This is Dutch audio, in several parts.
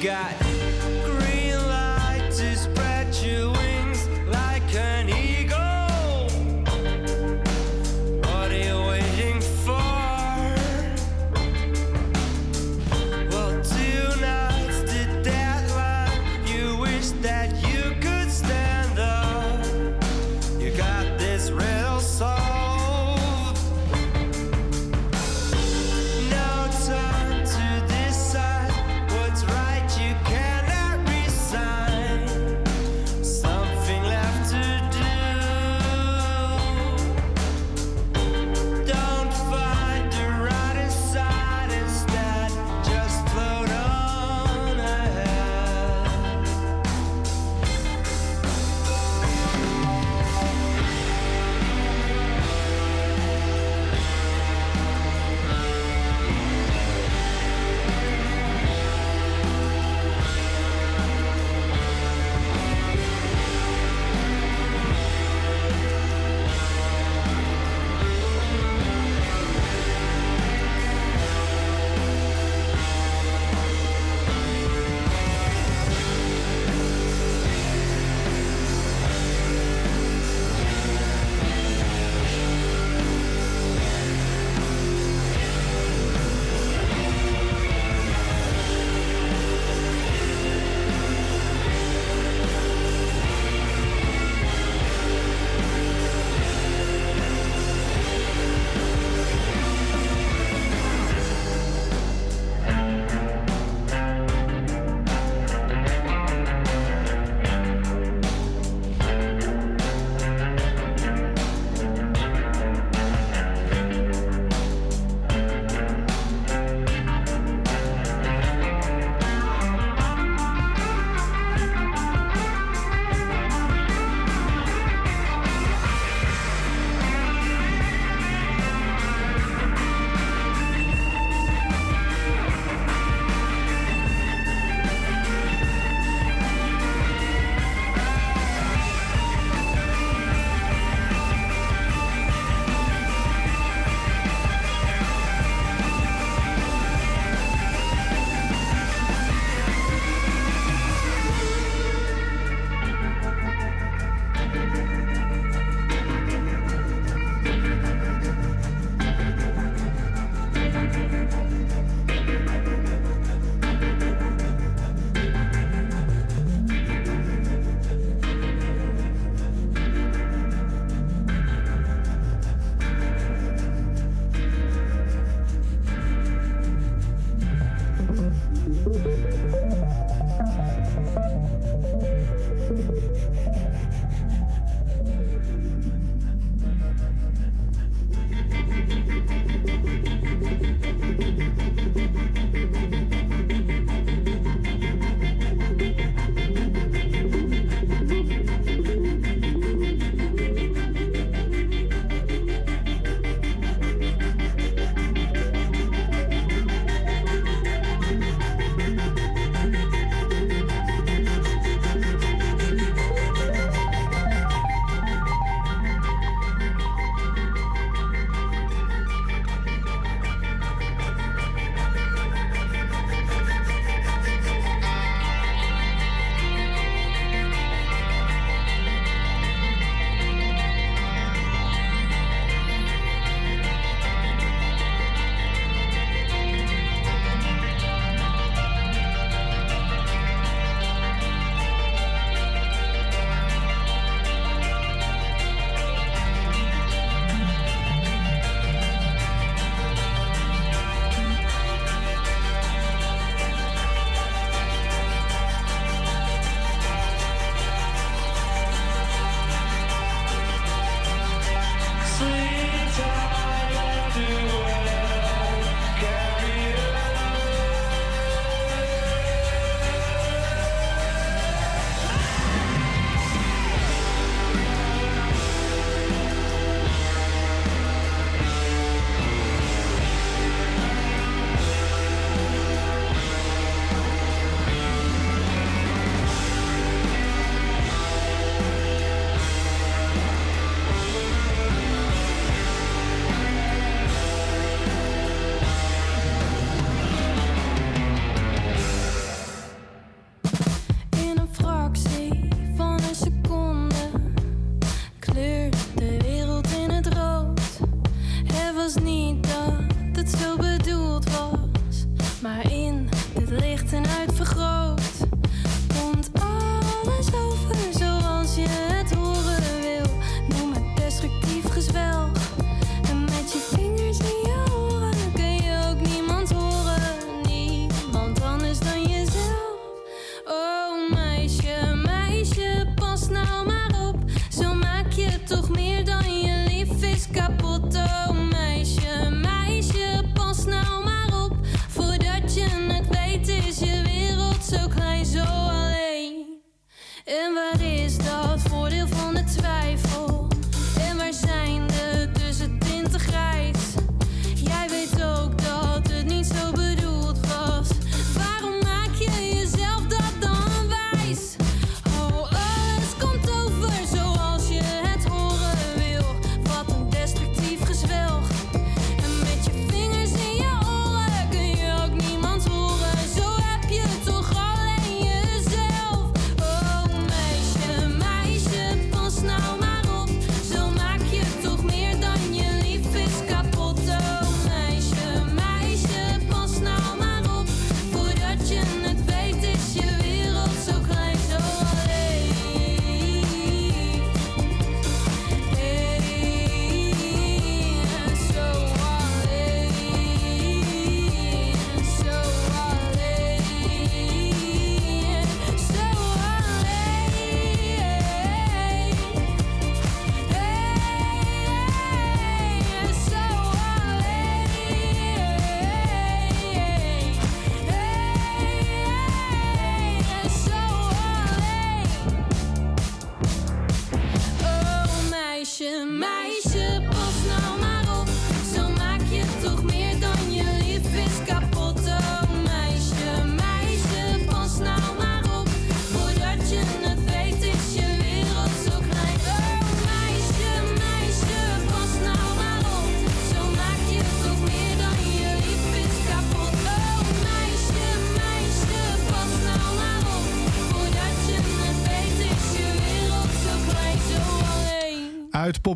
got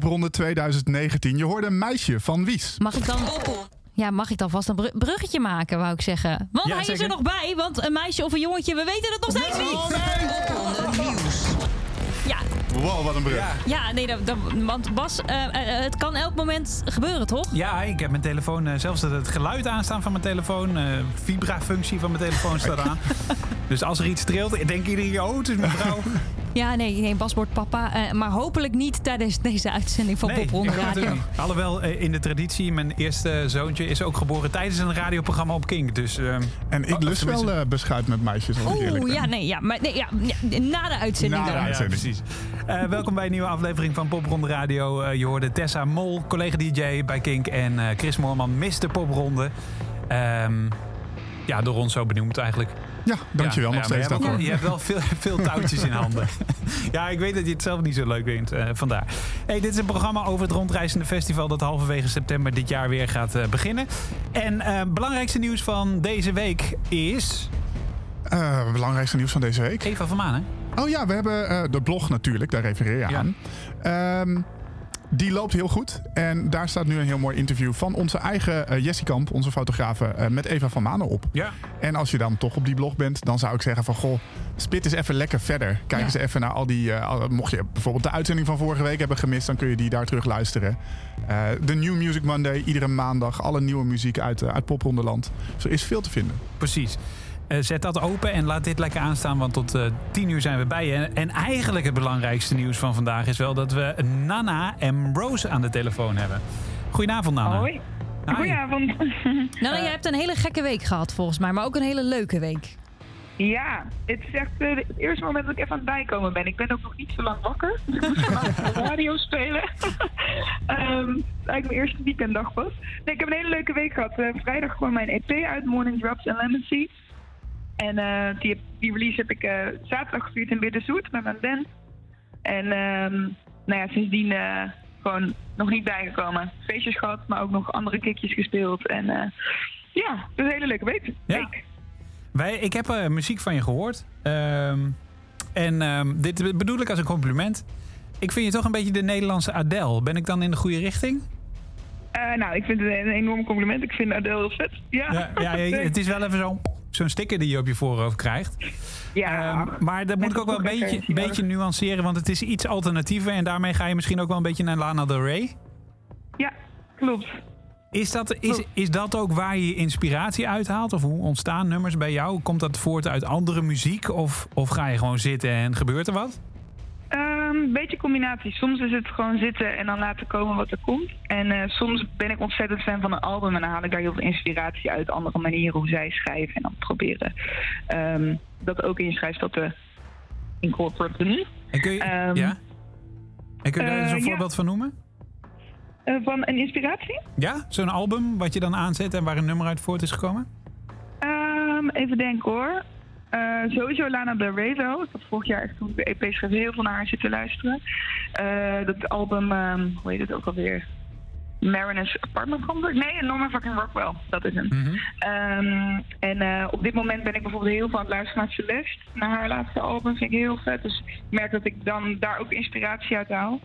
popronde 2019. Je hoorde een meisje van Wies. Mag ik dan... Ja, mag ik dan vast een bru- bruggetje maken, wou ik zeggen. Want Ja, hij is er nog bij, want een meisje of een jongetje, we weten het nog steeds niet. Ja, Wow, wat een brug. Ja. ja nee, dat, dat- want Bas, eh, eh, het kan elk moment gebeuren, toch? Ja, ik heb mijn telefoon, eh, zelfs het geluid aanstaan van mijn telefoon. eh vibra-functie van mijn telefoon staat aan. Dus als er iets trilt, denk iedereen, oh, het is mijn vrouw. Ja, nee, nee Bas wordt papa. eh, maar hopelijk niet tijdens deze uitzending van Nee, Popronde Radio. Alhoewel, eh, in de traditie, mijn eerste zoontje is ook geboren tijdens een radioprogramma op Kink. Dus, eh, En ik oh, lust tenminste- wel eh, beschuit met meisjes, Oeh, ja, nee, ja, maar nee, ja, na de uitzending Na de. Ja, uitzending. precies. Eh, welkom bij een nieuwe aflevering van Popronde Radio. Je hoorde Tessa Mol, collega-dj bij Kink. En eh, Chris Moorman, Mr. Popronde. Ehm, ja, door ons zo benoemd eigenlijk. Ja, dankjewel Ja, nog ja, steeds daarvoor. ook- Je hebt wel veel, veel touwtjes in handen. ja, ik weet dat je het zelf niet zo leuk vindt. eh, vandaar. Hey, dit is een programma over het rondreizende festival... dat halverwege september dit jaar weer gaat eh, beginnen. En eh belangrijkste nieuws van deze week is... Belangrijkste nieuws van deze week. Eva van Manen. Oh ja, we hebben de blog natuurlijk, daar refereer je Ja. aan. Die loopt heel goed. En daar staat nu een heel mooi interview van onze eigen Jessie Kamp, onze fotografe, eh, met Eva van Manen op. Ja. En als je dan toch op die blog bent, dan zou ik zeggen van goh, spit eens even lekker verder. Kijk Ja. eens even naar al die. eh, mocht je bijvoorbeeld de uitzending van vorige week hebben gemist, dan kun je die daar terug luisteren. De New Music Monday, iedere maandag, alle nieuwe muziek uit, uh, uit Poprondeland. Zo is veel te vinden. Precies. Eh, zet dat open en laat dit lekker aanstaan, want tot eh 10 uur zijn we bij je. En, en eigenlijk het belangrijkste nieuws van vandaag is wel dat we Nana en Rose aan de telefoon hebben. Goedenavond, Nana. Hoi. Hi. Goedenavond. Nou, jij hebt een hele gekke week gehad volgens mij, maar ook een hele leuke week. Ja, het is echt eh, het eerste moment dat ik even aan het bijkomen ben. Ik ben ook nog niet zo lang wakker. Dus ik moet vandaag radio spelen. Ehm, eigenlijk mijn eerste weekenddag pas. Nee, ik heb een hele leuke week gehad. Eh, vrijdag kwam mijn EP uit, Morning Drops and Lemon Seeds. En eh, die, die release heb ik eh, zaterdag gevierd in Bitterzoet met mijn band. En ehm, nou ja, sindsdien eh, gewoon nog niet bijgekomen. Feestjes gehad, maar ook nog andere kickjes gespeeld. En ja, het is een hele leuke week. Ja. Wij, ik heb muziek van je gehoord. Ehm, en ehm, dit bedoel ik als een compliment. Ik vind je toch een beetje de Nederlandse Adele. Ben ik dan in de goede richting? Nou, ik vind het een enorm compliment. Ik vind Adele heel vet. Ja, Ja, ja, het is wel even zo'n zo'n sticker die je op je voorhoofd krijgt. Ja, Ehm, maar dat moet ik ook wel een beetje, beetje nuanceren, want het is iets alternatiever. En daarmee ga je misschien ook wel een beetje naar Lana Del Rey. ja, klopt. Is dat, is, is dat ook waar je je inspiratie uithaalt? Of hoe ontstaan nummers bij jou? Komt dat voort uit andere muziek? Of, of ga je gewoon zitten en gebeurt er wat? Een beetje combinatie. Soms is het gewoon zitten en dan laten komen wat er komt. En eh, soms ben ik ontzettend fan van een album en dan haal ik daar heel veel inspiratie uit. Andere manieren hoe zij schrijven en dan proberen ehm, dat ook in je schrijfstijl te incorporaten. En kun je, Ehm, ja? En kun je daar eh, eens een voorbeeld van noemen? Eh, van een inspiratie? Ja? Zo'n album wat je dan aanzet en waar een nummer uit voort is gekomen? Ehm, even denken hoor. Eh, sowieso Lana Del Rey wel. Ik had vorig jaar echt toen ik de EP schreef heel veel naar haar zitten luisteren. Eh, dat album, ehm, hoe heet het ook alweer? Mariners Apartment Complex? Nee, Norman fucking Rockwell. Dat is hem. Mhm. Ehm, en eh, op dit moment ben ik bijvoorbeeld heel veel aan het luisteren naar Celeste. Naar haar laatste album vind ik heel vet. Dus ik merk dat ik dan daar ook inspiratie uit haal.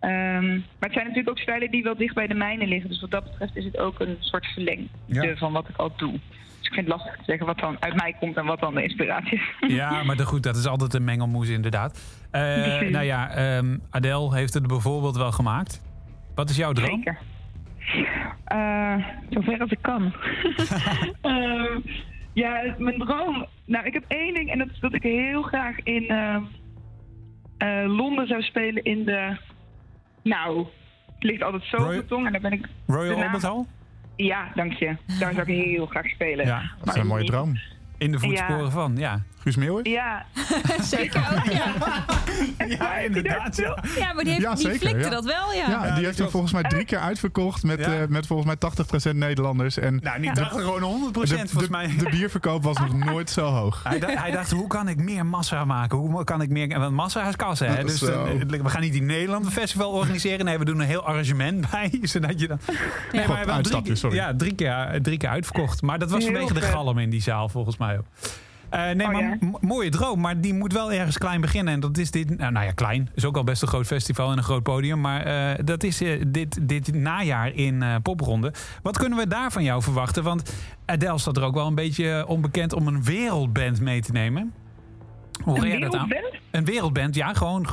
Ehm, maar het zijn natuurlijk ook stijlen die wel dicht bij de mijne liggen. Dus wat dat betreft is het ook een soort verlengde Ja. van wat ik al doe. Dus ik vind het lastig te zeggen wat dan uit mij komt en wat dan de inspiratie is. Ja, maar goed, dat is altijd een mengelmoes inderdaad. Eh, nou ja, ehm, Adele heeft het bijvoorbeeld wel gemaakt. Wat is jouw droom? Zeker. Eh, zover als ik kan. Ehm, ja, mijn droom. Nou, ik heb één ding en dat is dat ik heel graag in ehm, eh, Londen zou spelen in de. Nou, het ligt altijd zo op de tong en daar ben ik. Royal Albert Hall? Ja, dank je. Daar zou ik heel graag spelen. Ja, Dat is Maar een mooie droom. In de voetsporen Ja. van, ja. Guus Meeuwen? Ja, Zeker ook, ja. Ja, inderdaad. Ja. Ja, maar die, heeft, Ja, die zeker, flikte ja. dat wel, ja. Ja, die heeft hem volgens mij drie keer uitverkocht met, Ja. eh, met volgens mij 80% Nederlanders. En Nou, niet dacht gewoon 100 de, volgens de- mij. de bierverkoop was nog nooit zo hoog. Hij, dacht- hij dacht, hoe kan ik meer massa maken? Hoe kan ik meer... Want massa is kassen, hè? Dus eh, we gaan niet in Nederland een festival organiseren. Nee, we doen een heel arrangement bij. Zodat je dan... Nee, God, maar uitstapje, drie, sorry. Ja, drie keer, drie keer uitverkocht. Maar dat was Heel vanwege de galm in die zaal, volgens mij ook. Eh, nee, Oh, maar ja. mooie droom. Maar die moet wel ergens klein beginnen. En dat is dit... Nou, nou ja, klein. Is ook al best een groot festival en een groot podium. Maar eh, dat is eh, dit, dit najaar in eh Popronde. Wat kunnen we daar van jou verwachten? Want Adele staat er ook wel een beetje onbekend om een wereldband mee te nemen. Hoe ga een jij dat aan? wereldband? Een wereldband, ja. Gewoon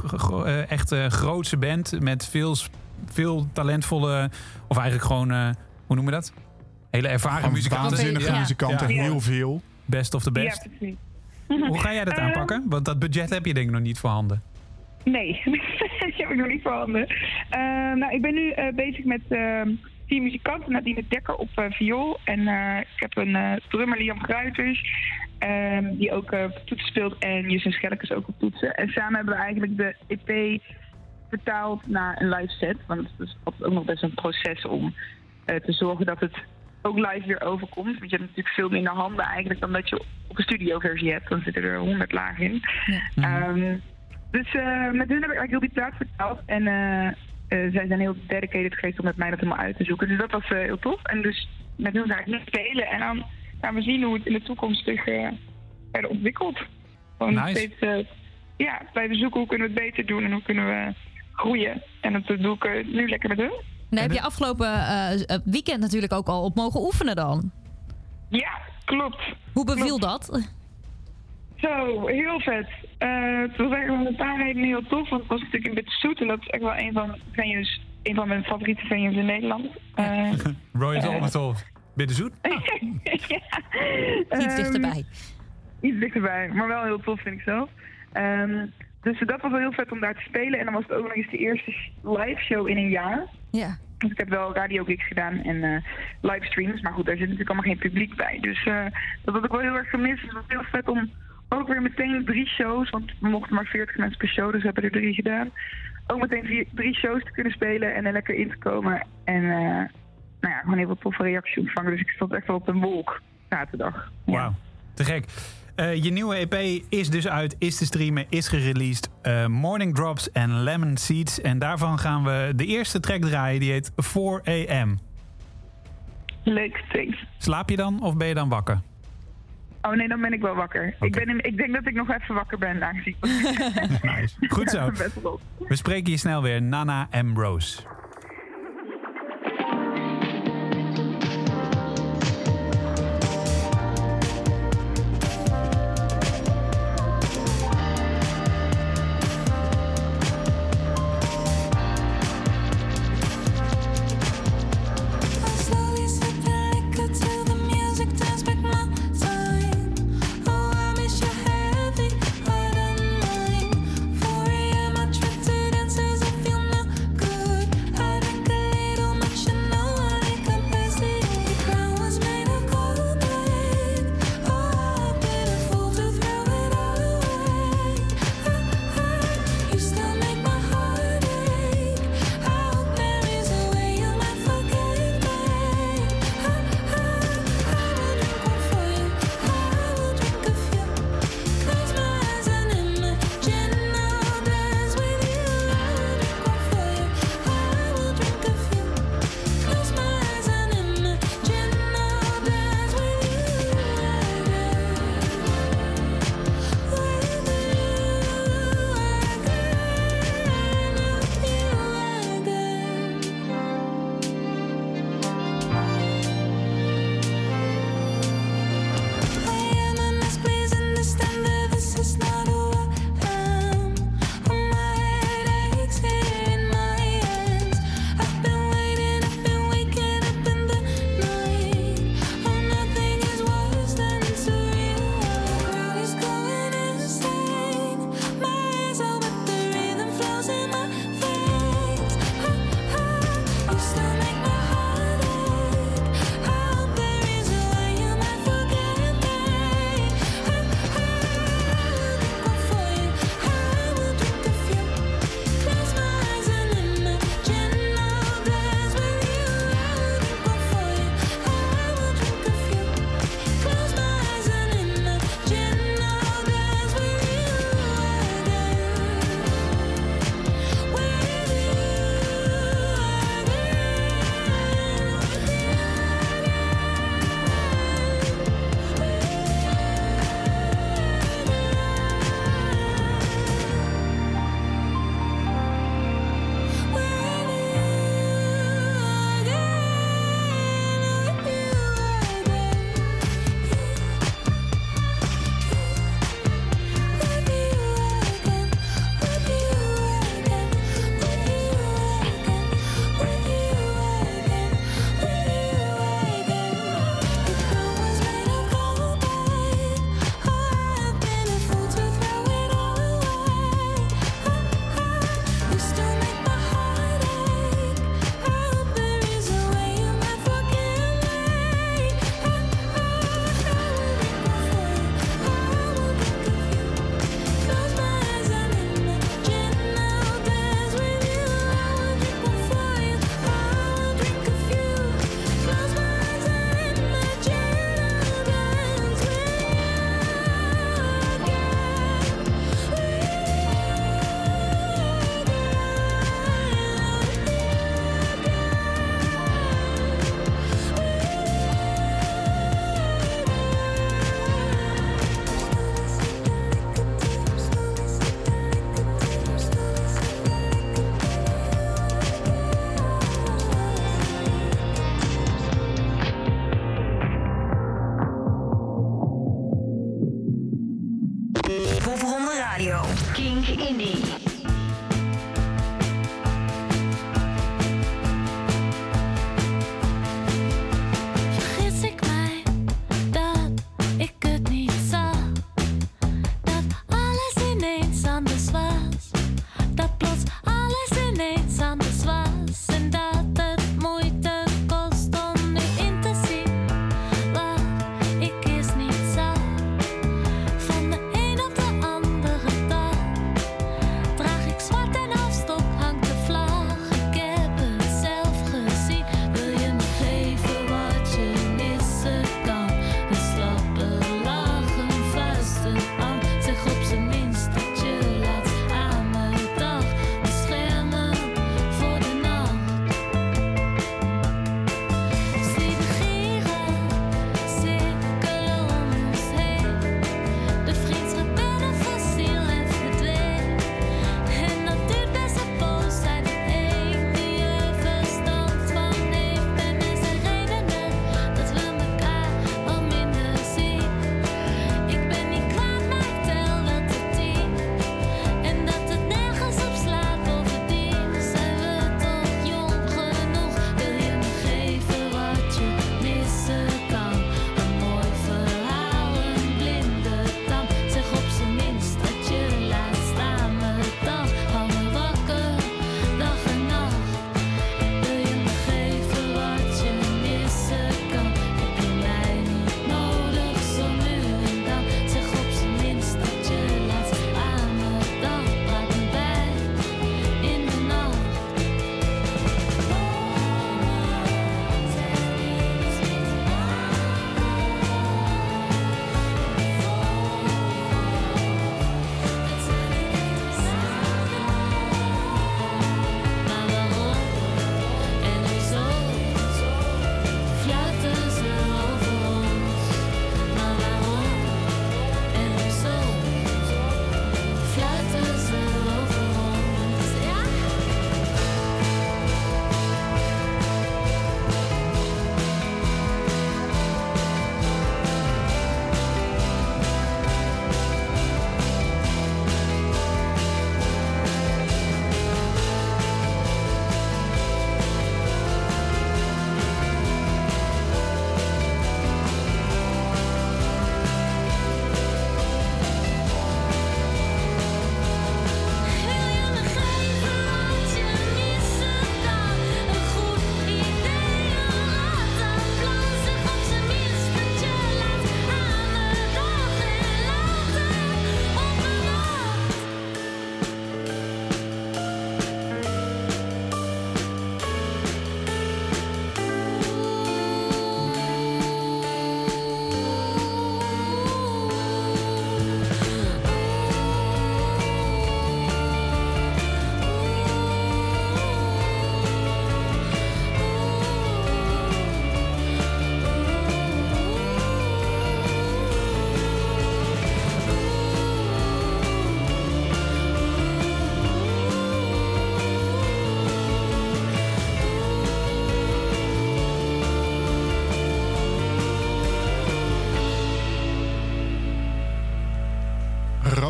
eh, echt eh grootse band met veel, veel talentvolle... Of eigenlijk gewoon, eh, hoe noemen we dat? Hele ervaren muzikanten. waanzinnige Ja. muzikanten, Ja. heel veel. Best of the Ja, best. precies. Hoe ga jij dat Eh, aanpakken? Want dat budget heb je denk ik nog niet voorhanden. Nee, dat heb ik nog niet voorhanden. Eh nou, ik ben nu eh, bezig met eh, vier muzikanten. Nadine Dekker op eh, viool. En ik heb een drummer, Liam Gruiters, ehm, die ook op toetsen speelt. En Justin Schellekes ook op toetsen. En samen hebben we eigenlijk de EP vertaald naar een live set. Want het is altijd ook nog best een proces om te zorgen dat het ook live weer overkomt. Want je hebt natuurlijk veel minder handen eigenlijk dan dat je op een studioversie hebt. Dan zitten er honderd lagen in. Ehm, dus eh, met hun heb ik eigenlijk heel die plaat vertaald. En eh, eh, zij zijn heel dedicated geweest om met mij dat helemaal uit te zoeken. Dus dat was eh, heel tof. En dus met hun ga ik nu spelen. En dan gaan we zien hoe het in de toekomst zich eh, verder ontwikkelt. Gewoon Nice. steeds ja, blijven zoeken hoe kunnen we het beter doen en hoe kunnen we groeien. En dat doe ik nu lekker met hun. Daar heb je afgelopen eh, weekend natuurlijk ook al op mogen oefenen dan. Ja, klopt. Hoe beviel Klopt. dat? Zo, heel vet. Eh het was eigenlijk om een paar redenen heel tof. Want het was natuurlijk een beetje zoet. En dat is echt wel een van, venues, een van mijn favoriete venues in Nederland. Eh, Roy is Eh. allemaal tof. Ben je zoet? ja. Iets Ehm, dichterbij. Iets dichterbij, maar wel heel tof vind ik zelf. Ehm, dus dat was wel heel vet om daar te spelen. En dan was het ook nog eens de eerste live show in een jaar. Ja. Ik heb wel radio gigs gedaan en eh livestreams. Maar goed, daar zit natuurlijk allemaal geen publiek bij. Dus eh, dat had ik wel heel erg gemist. Het was heel vet om ook weer meteen drie shows. Want we mochten maar 40 mensen per show, dus we hebben er drie gedaan. Ook meteen vier, drie shows te kunnen spelen en er lekker in te komen. En eh, nou ja, gewoon heel veel toffe reacties ontvangen. Dus ik stond echt wel op een wolk zaterdag. Wauw, te gek. Eh, je nieuwe EP is dus uit, is te streamen, is gereleased. Eh, Morning Drops en Lemon Seeds. En daarvan gaan we de eerste track draaien, die heet 4 AM. Leuk, thanks. Slaap je dan of ben je dan wakker? Oh nee, dan ben ik wel wakker. Ik, ben in- ik denk dat ik nog even wakker ben, aangezien Nice. Goed zo. We spreken je snel weer. Nana Ambrose.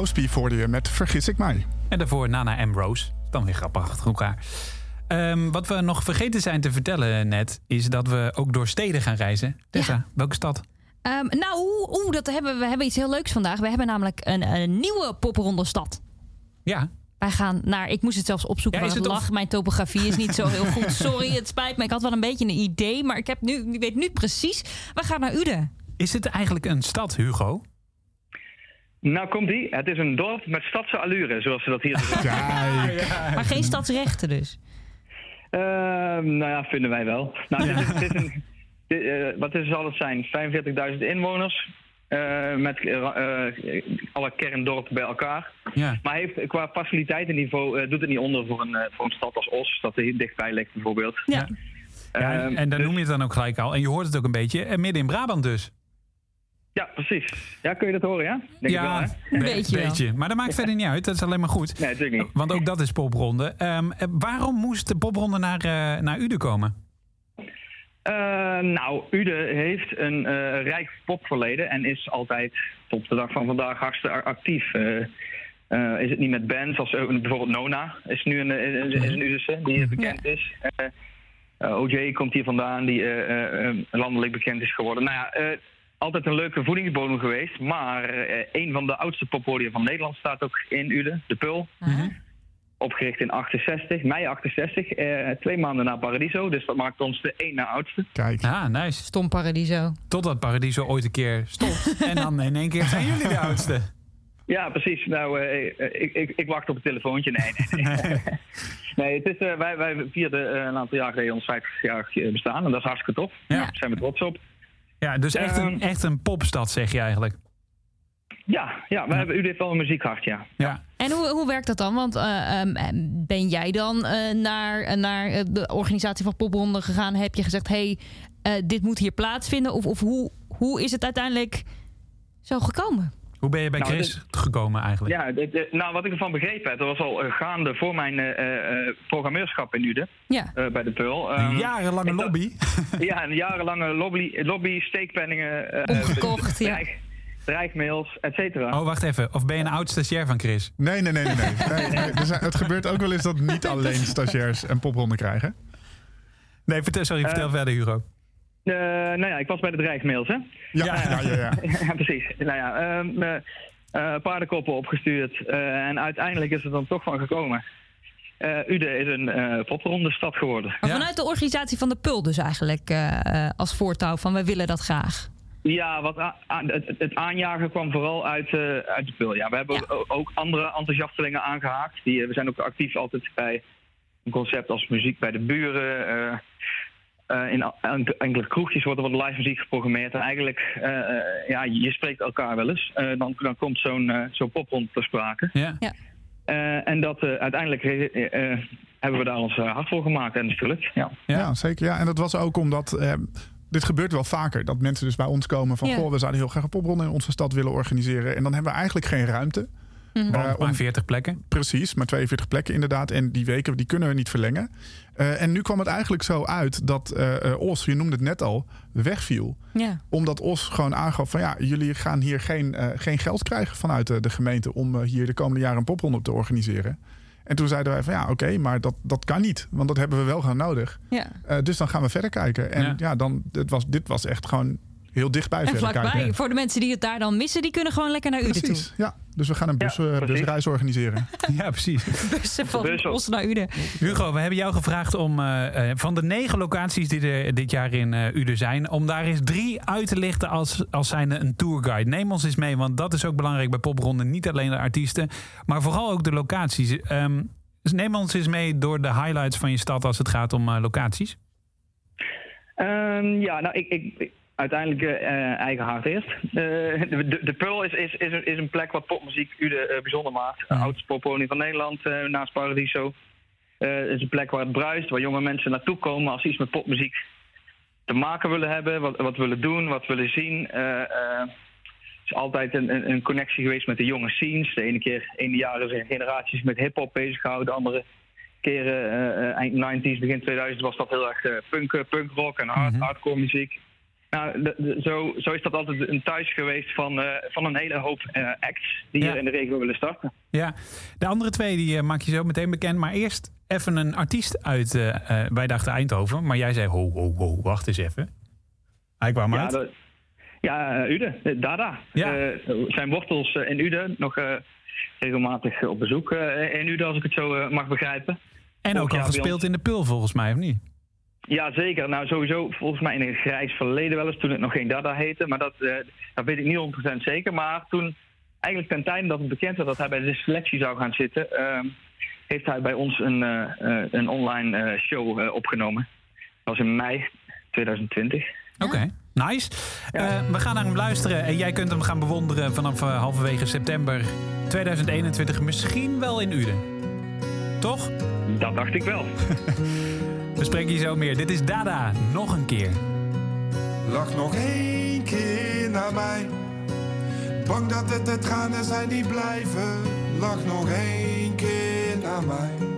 Roosbeef hoorde je met Vergis ik mij. En daarvoor Nana M. Rose. Dan weer grappig achter elkaar. Ehm, wat we nog vergeten zijn te vertellen net, is dat we ook door steden gaan reizen. Tessa, welke stad? Ehm, nou, oeh, dat hebben we, we hebben iets heel leuks vandaag. We hebben namelijk een, een nieuwe popronde stad. Ja, Wij gaan naar, ik moest het zelfs opzoeken, Ja, het het of- lag. Mijn topografie is niet zo heel goed. Sorry, het spijt me. Ik had wel een beetje een idee, maar ik, heb nu, ik weet nu precies. We gaan naar Uden. is het eigenlijk een stad, Hugo? Nou komt ie. Het is een dorp met stadse allure, zoals ze dat hier zeggen. Maar geen stadsrechten dus. Ehm, nou ja, vinden wij wel. Nou, dit is, dit is een, dit, eh, wat is, zal het zijn? 45.000 inwoners. eh, met eh, alle kerndorpen bij elkaar. Ja. Maar heeft, qua faciliteitenniveau eh, doet het niet onder voor een, voor een stad als Os, dat er hier dichtbij ligt bijvoorbeeld. Ja. Ja, en, Ehm, en dan dus- noem je het dan ook gelijk al. En je hoort het ook een beetje. En midden in Brabant dus. Ja, precies. Ja, kun je dat horen, ja? Denk ik wel, hè? Een be- beetje beetje. Maar dat maakt verder niet uit. Dat is alleen maar goed. Nee, natuurlijk niet. Want ook dat is popronde. Ehm, eh, waarom moest de popronde naar, eh, naar Uden komen? Eh, nou, Ude heeft een eh, rijk popverleden en is altijd tot de dag van vandaag hartstikke actief. Eh, eh, is het niet met bands als bijvoorbeeld Nona is nu een, is, is een Udese die bekend is. OJ komt hier vandaan die eh, eh, eh, landelijk bekend is geworden. Nou ja, eh, altijd een leuke voedingsbodem geweest, maar eh, een van de oudste poppodia van Nederland staat ook in Ude, de Pul. Opgericht in 68, mei 68, eh, twee maanden na Paradiso. Dus dat maakt ons de één na oudste. Kijk. Ah, nice. Stom Paradiso. Totdat Paradiso ooit een keer stopt. en dan in één keer zijn jullie de oudste. Ja, precies. Nou, eh, ik, ik, ik wacht op het telefoontje. Nee, nee, nee. nee het is, eh, wij, wij vierden eh, een aantal jaar geleden ons 50 jaar bestaan. En dat is hartstikke tof. Ja. Daar zijn we trots op. Ja, dus echt een, Ehm. echt een popstad zeg je eigenlijk. Ja, ja we hebben, u heeft wel een muziekhart, ja. Ja. En hoe, hoe werkt dat dan? Want eh, ehm, eh, ben jij dan eh, naar, eh, naar de organisatie van Popronde gegaan? Heb je gezegd, hey, eh, dit moet hier plaatsvinden? Of, of hoe, hoe is het uiteindelijk zo gekomen? Hoe ben je bij Nou, Chris gekomen eigenlijk? Ja, dit- nou, wat ik ervan begrepen heb, dat was al eh, gaande voor mijn eh, eh, eh, programmeurschap in Ude, Ja. eh, bij de Pearl. Een Ehm, jarenlange lobby. Ja, een jarenlange lobby, lobby steekpenningen, eh, Omgekocht, ja. dreigmails, et cetera. Oh, wacht even. Of ben je een oud stagiair van Chris? Nee, nee, nee, nee. nee. nee, nee. Er zijn- het gebeurt ook wel eens dat niet alleen stagiairs een popronde krijgen. Nee, vertel, sorry, vertel verder Hugo. Eh, nou ja, ik was bij de dreigmails, hè? Ja, ja, ja. ja, ja, precies. Nou ja, ehm, eh, eh, paardenkoppen opgestuurd. eh, en uiteindelijk is het dan toch van gekomen. Eh, Ude is een eh popronde stad geworden. Maar vanuit de organisatie van de Pul dus eigenlijk eh, eh, als voortouw van wij willen dat graag. Ja, wat het, het aanjagen kwam vooral uit, eh, uit de pul. Ja, we hebben Ja. o- ook andere enthousiastelingen aangehaakt. Die, eh, we zijn ook actief altijd bij een concept als muziek bij de buren. Eh, in enkele kroegjes wordt er wat live muziek geprogrammeerd. En eigenlijk, eh, eh, ja, je spreekt elkaar wel eens. Eh, dan, dan komt zo'n zo'n poprond ter sprake. Ja. Eh, en dat eh, uiteindelijk hebben we daar ons hard voor gemaakt. En natuurlijk, ja. Ja. Ja, zeker. Ja. En dat was ook omdat. eh, dit gebeurt wel vaker. Dat mensen dus bij ons komen van... Ja. Goh, we zouden heel graag een popronde in onze stad willen organiseren. En dan hebben we eigenlijk geen ruimte. Mhm. Eh, Want om- maar 40 plekken. Precies, maar 42 plekken inderdaad. En die weken die kunnen we niet verlengen. Eh, en nu kwam het eigenlijk zo uit dat eh, eh, Os, je noemde het net al, wegviel. Ja. Omdat Os gewoon aangaf van ja, jullie gaan hier geen, eh, geen geld krijgen vanuit de, de gemeente om eh, hier de komende jaren een popronde te organiseren. En toen zeiden wij van ja, oké, maar dat, dat kan niet. Want dat hebben we wel gaan nodig. ja. Eh, dus dan gaan we verder kijken. En Ja. ja, dan, dit, was, dit was echt gewoon heel dichtbij En verder vlakbij, kijken. voor de mensen die het daar dan missen, die kunnen gewoon lekker naar Uden toe. Precies, ja. Dus we gaan een bus, Ja, precies. busreis organiseren. Ja, precies. Bussen van. Os naar Uden. Hugo, we hebben jou gevraagd om eh, eh, van de negen locaties die er dit jaar in eh Uden zijn, om daar eens drie uit te lichten als, als zijnde een tourguide. Neem ons eens mee, want dat is ook belangrijk bij Popronde. Niet alleen de artiesten, maar vooral ook de locaties. Ehm, dus neem ons eens mee door de highlights van je stad als het gaat om locaties. Ehm, ja, nou, ik, ik- uiteindelijk eh, eigen hart eerst. Eh, de, de, de Pearl is, is, is, een, is een plek wat popmuziek Ude eh, bijzonder maakt. De oudste popwoning van Nederland, naast Paradiso. Het is een plek waar het bruist, waar jonge mensen naartoe komen als ze iets met popmuziek te maken willen hebben, wat, wat willen doen, wat willen zien. Het is altijd een, een, een connectie geweest met de jonge scenes. De ene keer, ene jaren zijn generaties met hip-hop bezig gehouden, de andere keren eind 90s, begin 2000 was dat heel erg punk, punkrock en hard, Mhm. hardcore muziek. Nou, de- de- zo, zo is dat altijd een thuis geweest van, eh, van een hele hoop eh, acts die Ja. hier in de regio willen starten. Ja, de andere twee die eh, maak je zo meteen bekend. Maar eerst even een artiest uit, wij dachten Eindhoven. Maar jij zei, ho, ho, ho, wacht eens even. Hij kwam Ja, uit. ja Ude, Dada. Ja. Zijn wortels in Ude, nog regelmatig op bezoek in Ude, als ik het zo mag begrijpen. en ook al gespeeld in de Pul volgens mij, of niet? Ja, zeker. Nou, sowieso volgens mij in een grijs verleden wel eens, toen het nog geen Dada heette. Maar dat, eh, dat weet ik niet 100% zeker. Maar toen, eigenlijk ten tijde dat het bekend werd dat hij bij de selectie zou gaan zitten... ehm, heeft hij bij ons een, eh, eh, een online eh, show eh, opgenomen. Dat was in mei 2020. Oké, nice. Eh, we gaan naar hem luisteren en jij kunt hem gaan bewonderen vanaf halverwege september 2021. Misschien wel in Uden. Toch? Dat dacht ik wel. We spreken hier zo meer. Dit is Dada, nog een keer. Lach nog één keer naar mij. Bang dat het de tranen zijn die blijven. Lach nog één keer naar mij.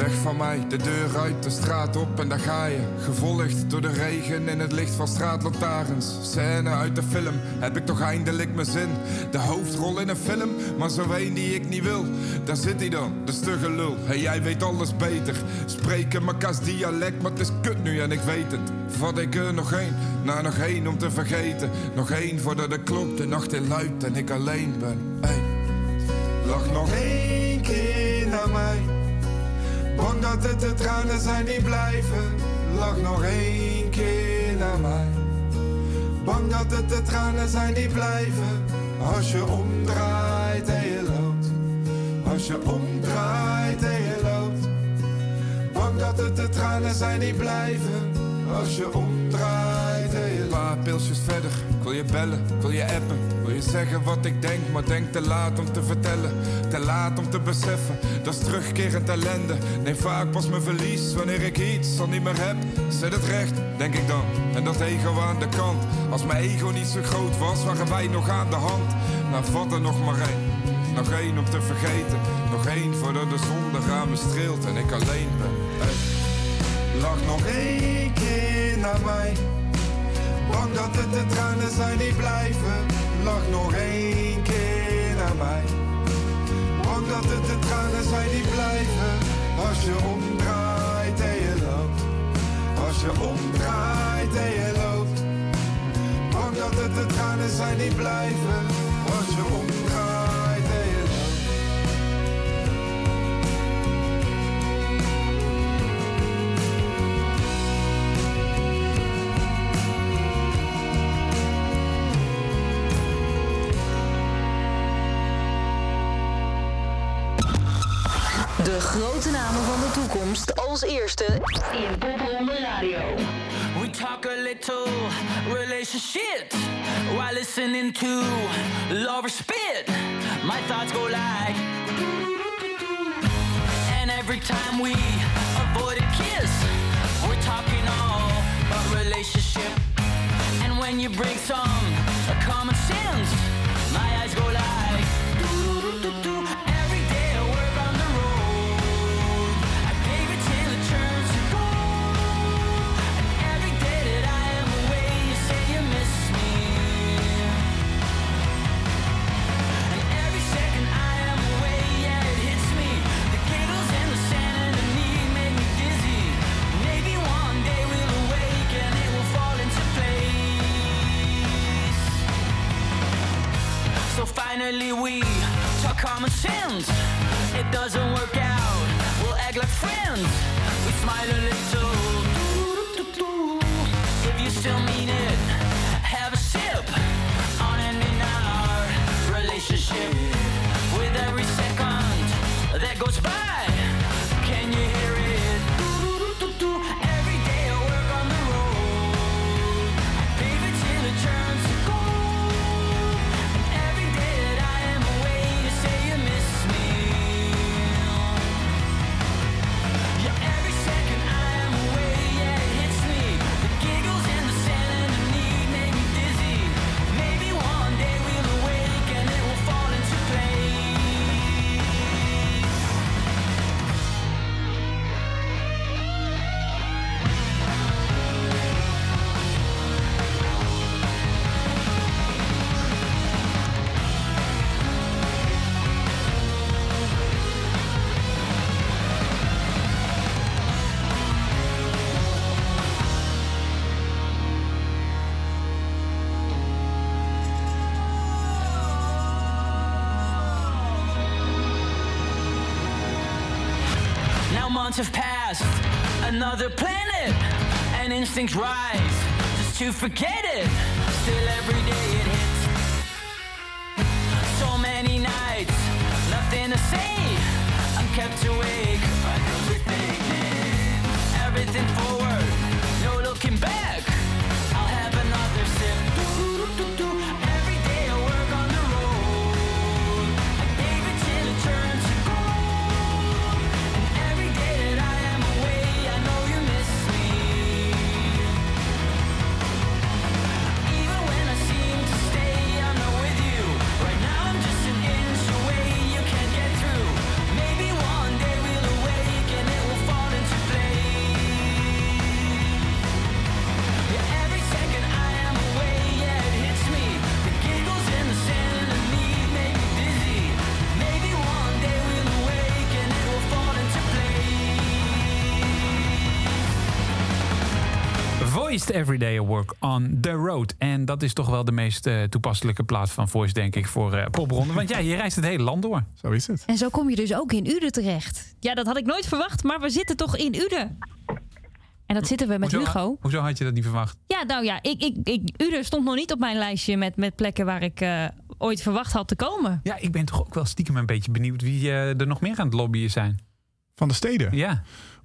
Weg van mij, de deur uit, de straat op en daar ga je. Gevolgd door de regen in het licht van straatlantaarns. Scène uit de film, heb ik toch eindelijk mijn zin. De hoofdrol in een film, maar zo één die ik niet wil. Daar zit hij dan, de stugge lul. Hey, jij weet alles beter. Spreken mekaars dialect, maar het is kut nu en ik weet het. Vat ik er nog één, na nog één om te vergeten. Nog één voordat de klok de nacht in luidt en ik alleen ben. Hey. Lach nog één keer naar mij. Bang dat het de tranen zijn die blijven. Lach nog één keer naar mij. Bang dat het de tranen zijn die blijven. Als je omdraait en je loopt. Als je omdraait en je loopt. Bang dat het de tranen zijn die blijven. Als je omdraait loopt. Een paar pilsjes verder. Ik wil je bellen, wil je appen. Wil je zeggen wat ik denk, maar denk te laat om te vertellen. Te laat om te beseffen, dat is terugkerend ellende. Neem vaak pas mijn verlies wanneer ik iets al niet meer heb. Zet het recht, denk ik dan. En dat ego aan de kant. Als mijn ego niet zo groot was, waren wij nog aan de hand. Nou, vat er nog maar één. Nog één om te vergeten. Nog één voordat de zon de ramen streelt en ik alleen ben. Hey. Lach nog één keer naar mij. Bang dat het de tranen zijn die blijven. Lach nog één keer naar mij. Bang dat het de tranen zijn die blijven. Als je omdraait en je loopt. Als je omdraait en je loopt. Bang dat het de tranen zijn die blijven. Grote namen van de toekomst als eerste in. We talk a little relationship while listening to lovers spit. My thoughts go like, and every time we avoid a kiss, we're talking all about relationship. And when you bring some We talk common sense. It doesn't work out. We'll act like friends. We smile a little. Months have passed. Another planet, and instincts rise just to forget it. Still, every day Voiced Everyday Work on the Road. En dat is toch wel de meest eh, toepasselijke plaats van Voice, denk ik, voor eh popronde. Want ja, je reist het hele land door. Zo is het. En zo kom je dus ook in Uden terecht. Ja, dat had ik nooit verwacht, maar we zitten toch in Uden. En dat zitten we met Hoezo, Hugo. Hoezo had je dat niet verwacht? Ja, nou ja, ik, ik, ik, Uden stond nog niet op mijn lijstje met, met plekken waar ik eh, ooit verwacht had te komen. Ja, ik ben toch ook wel stiekem een beetje benieuwd wie er nog meer aan het lobbyen zijn. Van de steden? Ja.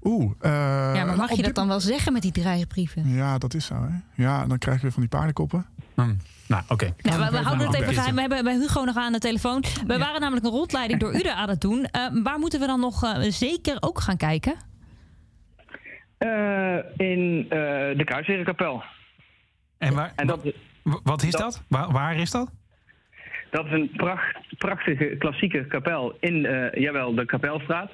Oeh. eh, ja, maar mag je dat dit- dan wel zeggen met die dreigbrieven? Ja, dat is zo. Hè? Ja, dan krijg je weer van die paardenkoppen. Hm. Nou, oké. Nou, we, we houden het even geheim. We hebben bij Hugo nog aan de telefoon. We waren namelijk een rondleiding door Uden aan het doen. Eh, waar moeten we dan nog eh, zeker ook gaan kijken? Eh, in eh, de Kruisherenkapel. En, waar, En dat, wat is dat? dat- Waar, waar is dat? dat is een pracht, prachtige klassieke kapel in, eh, jawel, de Kapelstraat.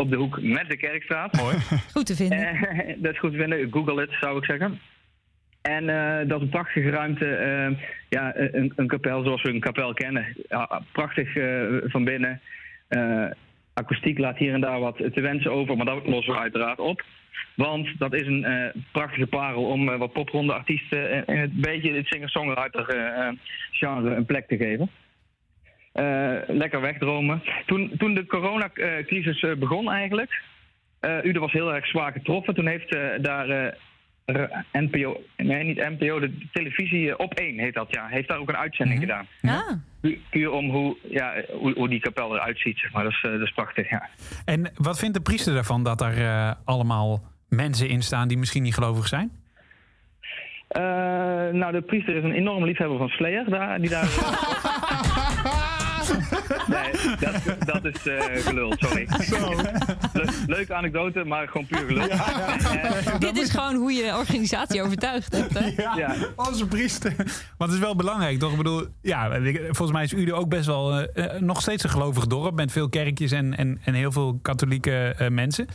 Op de hoek met de Kerkstraat. Mooi. Goed te vinden. Eh, dat is goed te vinden. Google het, zou ik zeggen. En eh, dat is een prachtige ruimte. eh, ja, een, een kapel zoals we een kapel kennen. Ja, prachtig eh, van binnen. Eh, akoestiek laat hier en daar wat te wensen over, maar dat lossen we uiteraard op. Want dat is een eh, prachtige parel om eh, wat popronde artiesten in het beetje het singer-songwriter genre een plek te geven. Eh, lekker wegdromen. Toen, toen de coronacrisis eh, begon eigenlijk, eh Ude was heel erg zwaar getroffen. Toen heeft eh, daar eh, NPO, nee niet NPO, de televisie op 1 heet dat ja, heeft daar ook een uitzending gedaan. Ah, Pu- Puur om hoe, ja, hoe, hoe die kapel eruit ziet, zeg maar. Dat is, eh, dat is prachtig, ja. En wat vindt de priester daarvan dat er allemaal mensen in staan die misschien niet gelovig zijn? Eh, nou, de priester is een enorme liefhebber van Slayer. Daar, die daar... dat, dat is eh gelul, sorry. Le- leuke anekdote, maar gewoon puur gelul. Eh, dit is gewoon hoe je de organisatie overtuigd hebt. Hè? ja. Onze priester. Want het is wel belangrijk, toch? Ik bedoel, ja, volgens mij is Uden ook best wel eh, nog steeds een gelovig dorp met veel kerkjes en, en, en heel veel katholieke eh, mensen.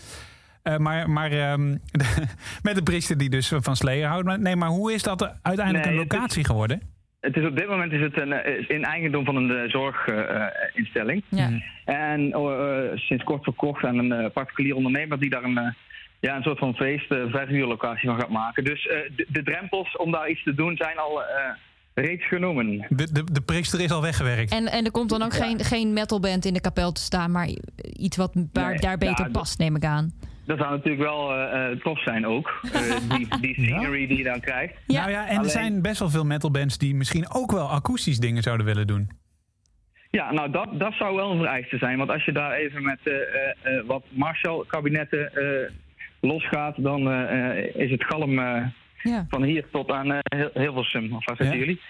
Eh, maar maar ehm, met de priester die dus van Slayer houdt. Maar, nee, maar hoe is dat uiteindelijk Nee, een is- locatie geworden? Het is op dit moment is het een, eh, in eigendom van een eh, zorginstelling. Ja. En eh, sinds kort verkocht aan een eh, particulier ondernemer die daar een, ja, een soort van feest, eh, verhuurlocatie van gaat maken. Dus eh, de, de drempels om daar iets te doen zijn al eh, reeds genomen. De, de, de priester is al weggewerkt. En, en er komt dan ook geen, geen metalband in de kapel te staan, maar iets wat waar, Nee, daar beter ja, past, neem ik aan. Dat zou natuurlijk wel eh, eh, tof zijn ook. Eh, die, die scenery die je dan krijgt. Ja. Nou ja, en er zijn best wel veel metalbands die misschien ook wel akoestisch dingen zouden willen doen. Ja, nou dat, dat zou wel een vereiste zijn. Want als je daar even met eh, eh, eh, wat Marshall-kabinetten eh, losgaat, dan eh, eh, is het galm eh, Ja. van hier tot aan eh, heel, Hilversum. Of waar zitten Ja? jullie?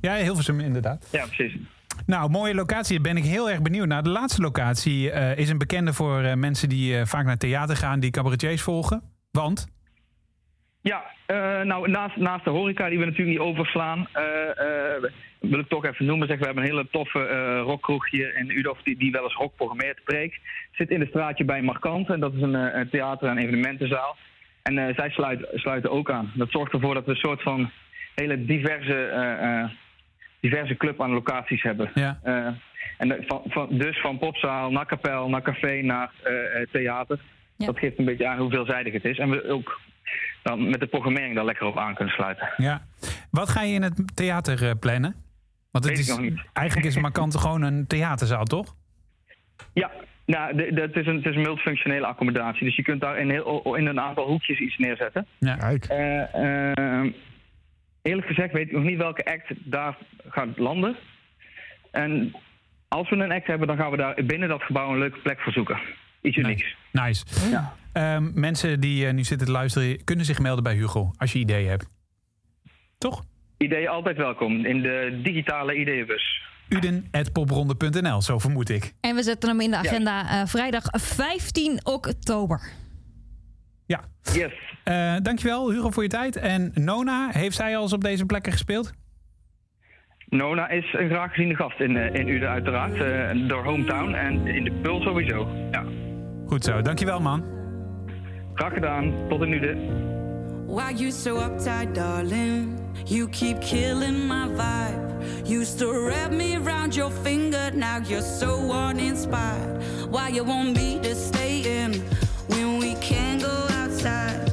Ja, Hilversum inderdaad. Ja, precies. Nou, mooie locatie. Daar ben ik heel erg benieuwd naar. De laatste locatie eh, is een bekende voor eh, mensen die eh, vaak naar theater gaan, die cabaretiers volgen. Want? Ja, nou naast, naast de horeca die we natuurlijk niet overslaan, wil ik toch even noemen. Zeg, we hebben een hele toffe rockkroeg hier in Udorf die, die wel eens rock programmeert, Preek. Zit in het straatje bij Markant en dat is een, theater- en evenementenzaal. En zij sluit, sluiten ook aan. Dat zorgt ervoor dat we een soort van hele diverse, diverse club aan locaties hebben. Ja. Eh, en van, van, dus van popzaal naar kapel, naar café, naar eh, eh, theater. Ja. Dat geeft een beetje aan hoe veelzijdig het is. En we ook dan met de programmering daar lekker op aan kunnen sluiten. Ja. Wat ga je in het theater eh, plannen? Want het Weet ik is, nog niet. eigenlijk is Markante gewoon een theaterzaal, toch? Ja, Nou, de- de- het is een, het is een multifunctionele accommodatie. Dus je kunt daar in, heel, in een aantal hoekjes iets neerzetten. Ja. Kijk. Eerlijk gezegd weet ik nog niet welke act daar gaat landen. En als we een act hebben, dan gaan we daar binnen dat gebouw een leuke plek voor zoeken. Iets unieks. Nice. Ehm, mensen die eh, nu zitten te luisteren, kunnen zich melden bij Hugo als je ideeën hebt. Toch? Ideeën altijd welkom in de digitale ideeënbus. Uden.popronde.nl, zo vermoed ik. En we zetten hem in de agenda eh, vrijdag 15 oktober. Ja. Yes. Eh, dankjewel Hugo voor je tijd. En Nona, heeft zij al eens op deze plekken gespeeld? Nona is een graag geziene gast in, eh, in Uden uiteraard. eh, door Hometown en in de Pul sowieso. Ja. Goed zo, dankjewel man. Graag gedaan. Tot in Uden. Why you so uptight, darling? You keep killing my vibe. Used to wrap me around your finger, now you're so uninspired. Why you want me to stay in outside?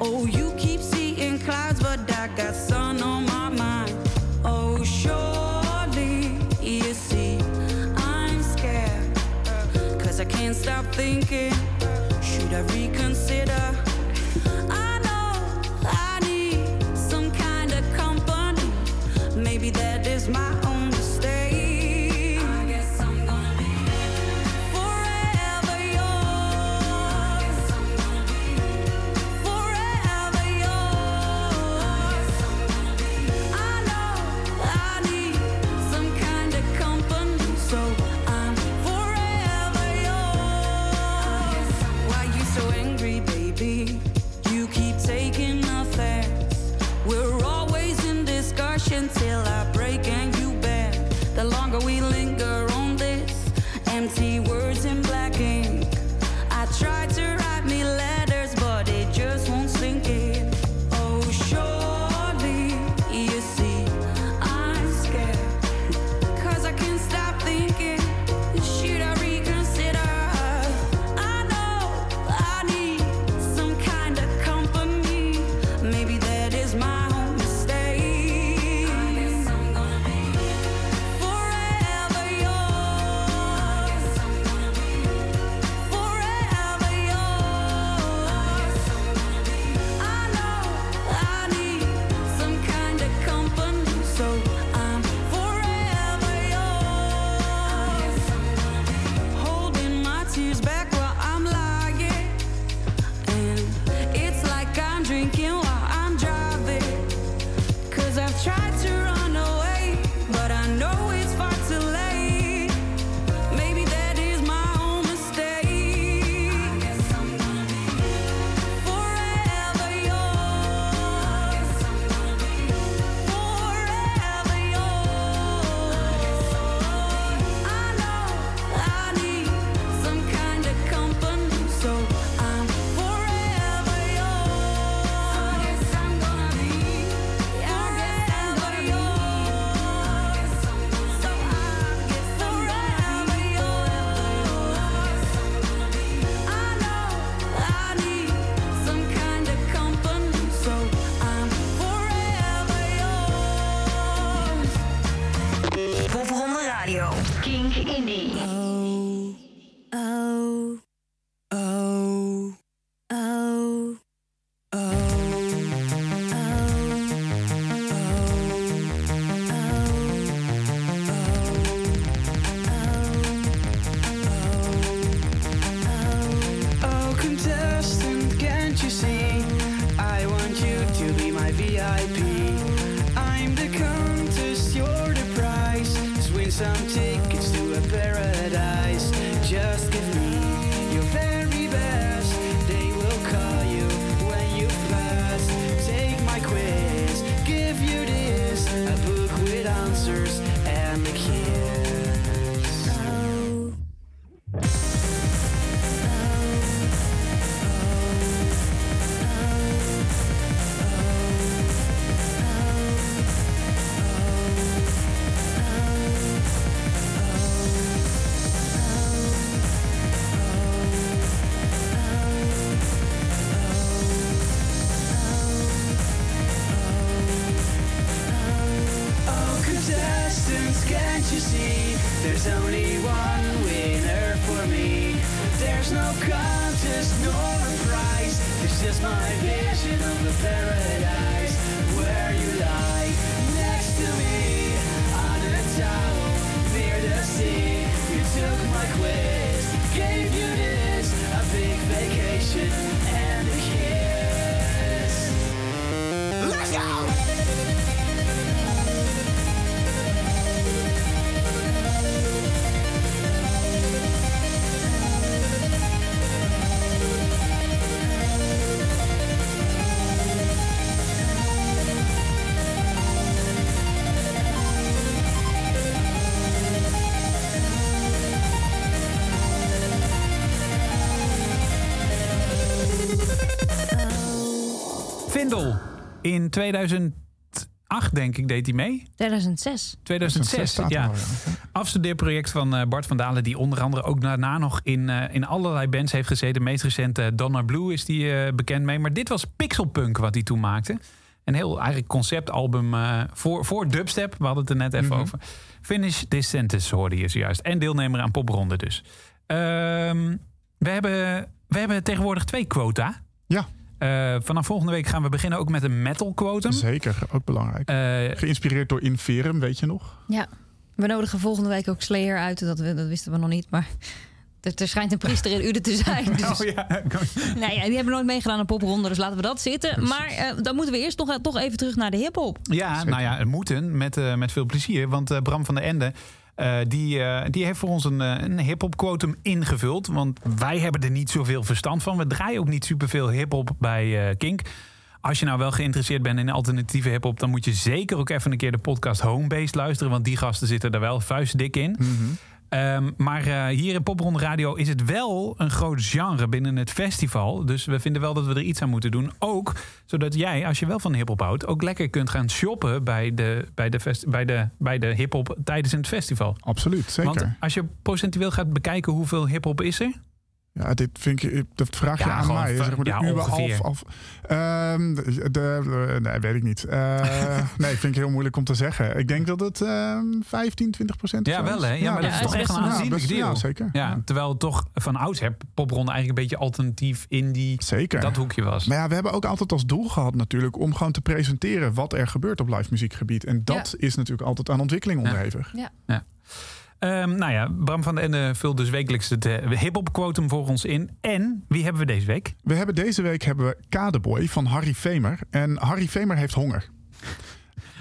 Oh, you keep seeing clouds, but I got sun on my mind. Oh, surely you see I'm scared. Cause I can't stop thinking, should I reconsider? something In 2008, denk ik, deed hij mee. 2006. 2006, staat er ja. Afstudeerproject van eh, Bart van Dalen... die onder andere ook daarna nog in, eh, in allerlei bands heeft gezeten. Meest recent eh, Donna Blue is die eh, bekend mee. Maar dit was Pixelpunk wat hij toen maakte. Een heel eigenlijk conceptalbum eh, voor, voor dubstep. We hadden het er net even Mhm. over. Finish This Sentence hoorde je zojuist. En deelnemer aan popronde dus. Ehm, we, hebben, we hebben tegenwoordig twee quota. Ja. Eh, vanaf volgende week gaan we beginnen ook met een metal quotum. Zeker, ook belangrijk. Eh, Geïnspireerd door Inferum, weet je nog? Ja. We nodigen volgende week ook Slayer uit. Dat, we, dat wisten we nog niet, maar... Er, er schijnt een priester in Uden te zijn. Dus, oh ja, nee, ja, die hebben nooit meegedaan aan popronde, dus laten we dat zitten. Maar eh, dan moeten we eerst nog, toch even terug naar de hip-hop. Ja, nou ja, het moeten met, eh, met veel plezier. Want Bram van der Ende, die, eh, die heeft voor ons een, eh, een hip-hop quotum ingevuld. Want wij hebben er niet zoveel verstand van. We draaien ook niet superveel hip-hop bij eh, Kink. Als je nou wel geïnteresseerd bent in alternatieve hip-hop, dan moet je zeker ook even een keer de podcast Homebase luisteren. Want die gasten zitten er wel vuistdik in. Ehm, maar eh, hier in Popronde Radio is het wel een groot genre binnen het festival. Dus we vinden wel dat we er iets aan moeten doen. Ook zodat jij, als je wel van hip-hop houdt, ook lekker kunt gaan shoppen bij de, bij de, bij de, bij de hip-hop tijdens het festival. Absoluut, zeker. Want als je procentueel gaat bekijken hoeveel hip-hop is er, Ja, dit vind ik, dat vraag je Ja, aan gewoon mij. Zeg maar de ja, uwe ongeveer. Ehm, de, de- nee, weet ik niet. Eh, nee, vind ik heel moeilijk om te zeggen. Ik denk dat het ehm 15, 20 procent Ja, wel hè? Ja, maar dat is toch echt een aanzienlijk best- deel. Ja, zeker. Ja, terwijl toch van oudsher popronde eigenlijk een beetje alternatief in die, Zeker. dat hoekje was. Maar ja, we hebben ook altijd als doel gehad natuurlijk om gewoon te presenteren wat er gebeurt op live muziekgebied. En dat is natuurlijk altijd aan ontwikkeling onderhevig. Ja. Ehm, nou ja, Bram van den Ende vult dus wekelijks het eh, hip-hop quotum voor ons in. En wie hebben we deze week? We hebben deze week hebben we Kadeboy van Harry Vemer. En Harry Vemer heeft honger.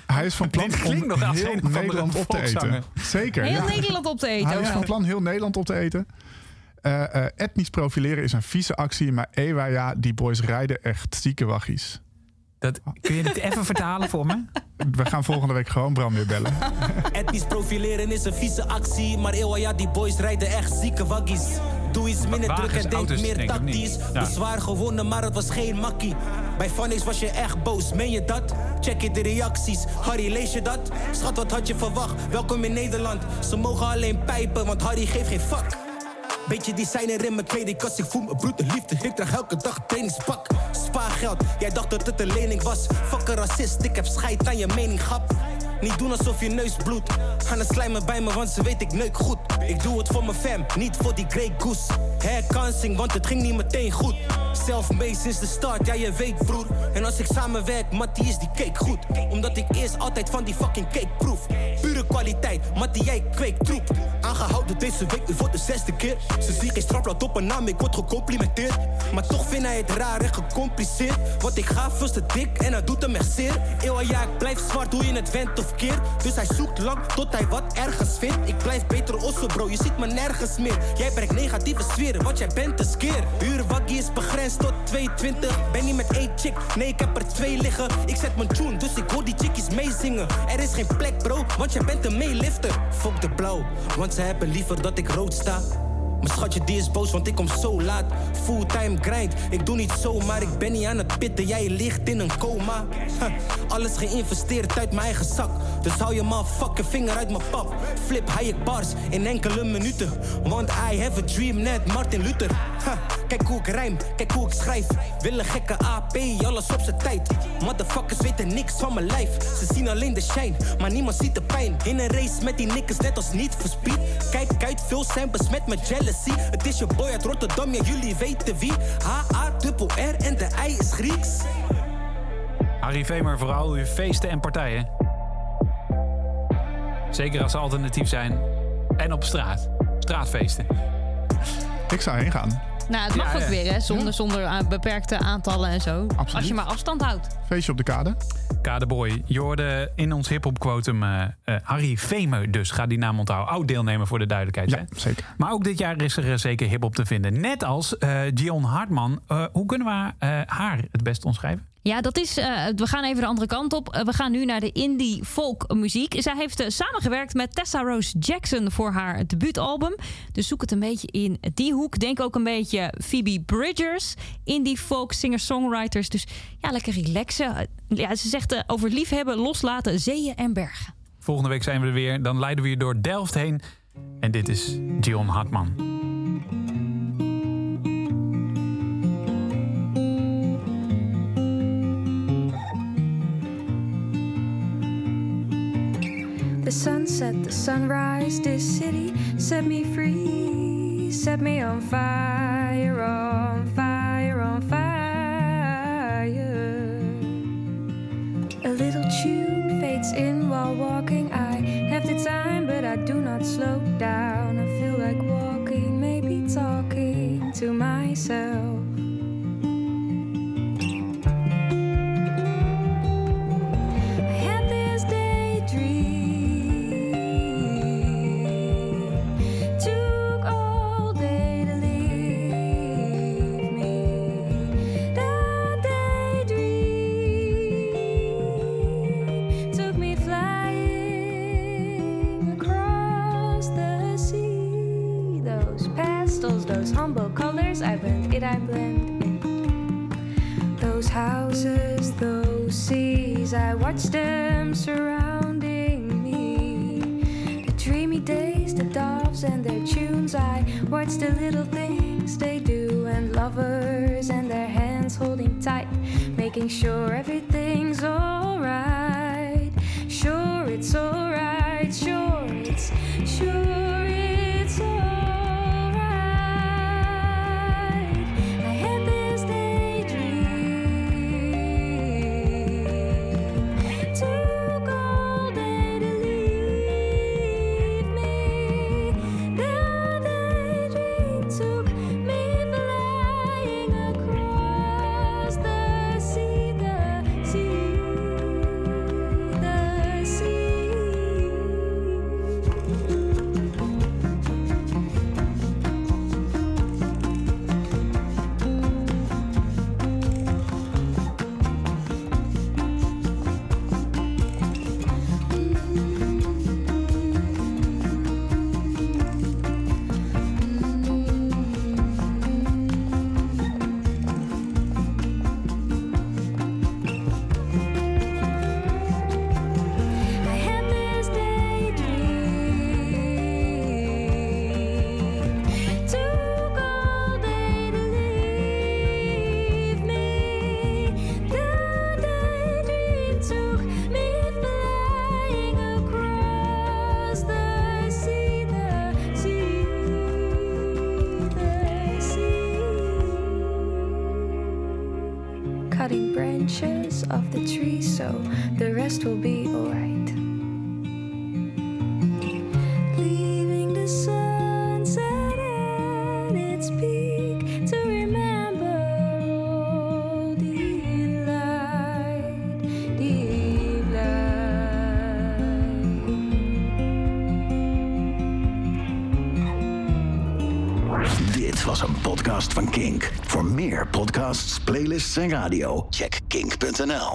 Hij is van plan om heel Nederland op te eten. Zeker. Heel ja. Nederland op te eten. Hij is van plan heel Nederland op te eten. Eh, eh, etnisch profileren is een vieze actie, maar ewa ja, die boys rijden echt zieke waggies. Dat, kun je dit even vertalen voor me? We gaan volgende week gewoon Bram weer bellen. Etnisch profileren is een vieze actie, maar eeuw ja, die boys rijden echt zieke waggies. Doe iets minder Wagens, druk en denk auto's, meer denk tactisch. Ja. Bezwaar gewonnen, maar het was geen makkie. Bij Phonics was je echt boos, meen je dat? Check je de reacties, Harry lees je dat? Schat, wat had je verwacht? Welkom in Nederland. Ze mogen alleen pijpen, want Harry geeft geen fuck. Beetje designer in mijn kledingkast, ik voel me bloed en liefde. Ik draag elke dag trainingspak. Spaargeld, jij dacht dat het een lening was. Fuck racist, ik heb scheid aan je mening, grap. Niet doen alsof je neus bloedt. Gaan het slijmen bij me, want ze weet ik neuk goed. Ik doe het voor mijn fam, niet voor die Grey Goose. Herkansing, want het ging niet meteen goed. Self-made sinds de start, ja je weet broer. En als ik samenwerk, Mattie is die cake goed. Omdat ik eerst altijd van die fucking cake proef. Pure kwaliteit, Mattie jij kweekt troep. Aangehouden deze week nu voor de zesde keer. Ze zien geen strafblad op mijn naam, ik word gecomplimenteerd. Maar toch vind hij het raar en gecompliceerd. Want ik ga veel te dik en dat doet hem echt zeer. Eeuw ja, ik blijf zwart hoe je het went of keert. Dus hij zoekt lang tot hij wat ergens vindt. Ik blijf beter osso bro, je ziet me nergens meer. Jij brengt negatieve sfeer, want jij bent een skeer. Huurwaggie is begrensd tot 22. Ben niet met één chick, nee ik heb er twee liggen. Ik zet mijn tune, dus ik hoor die chickies meezingen. Er is geen plek bro, want jij bent een meelifter. Fuck de blauw, want ze hebben liever dat ik rood sta. Mijn schatje die is boos, want ik kom zo laat. Fulltime grind, ik doe niet zomaar. Ik ben niet aan het pitten, jij ligt in een coma. Alles geïnvesteerd uit mijn eigen zak. Dus hou je maar fucking vinger uit mijn pap. Flip Hayek bars in enkele minuten. Want I have a dream, net Martin Luther. Kijk hoe ik rijm, kijk hoe ik schrijf. Willen gekke AP, alles op zijn tijd. Motherfuckers weten niks van mijn lijf. Ze zien alleen de shine, maar niemand ziet de pijn. In een race met die nikkers, net als niet for speed. Kijk uit, veel zijn besmet met jealousy. Het is je boy uit Rotterdam, ja jullie weten wie. H-A, dubbel R en de I is Grieks? Harry Vemer, vooral uw feesten en partijen. Zeker als ze alternatief zijn. En op straat. Straatfeesten. Ik zou heen gaan. Nou, het mag Ja, ook ja. weer, hè? Zonder, zonder eh, beperkte aantallen en zo. Als je maar afstand houdt. Feestje op de kade. Kadeboy, je hoorde in ons hip-hop quotum eh, eh, Harry Vemer, dus ga die naam onthouden. Oud deelnemer voor de duidelijkheid. Ja, hè? zeker. Maar ook dit jaar is er zeker hip-hop te vinden. Net als eh Gion Hartman. Eh, hoe kunnen we eh, haar het best omschrijven? Ja, dat is. eh, we gaan even de andere kant op. Eh, we gaan nu naar de indie folk muziek. Zij heeft eh, samengewerkt met Tessa Rose Jackson voor haar debuutalbum. Dus zoek het een beetje in die hoek. Denk ook een beetje Phoebe Bridgers, indie folk singer-songwriters. Dus ja, lekker relaxen. Ja, ze zegt over liefhebben, loslaten, zeeën en bergen. Volgende week zijn we er weer. Dan leiden we je door Delft heen. En dit is Gion Hartman. Set me free, set me on fire, seas, them surrounding me. The dreamy days, the doves and their tunes, I watch the little things they do, and lovers and their hands holding tight, making sure everything's of the tree so the rest will be alright. Leaving the sunset at its peak to remember all was een podcast van Kink. Voor meer podcasts, playlists en radio, check Pentanel.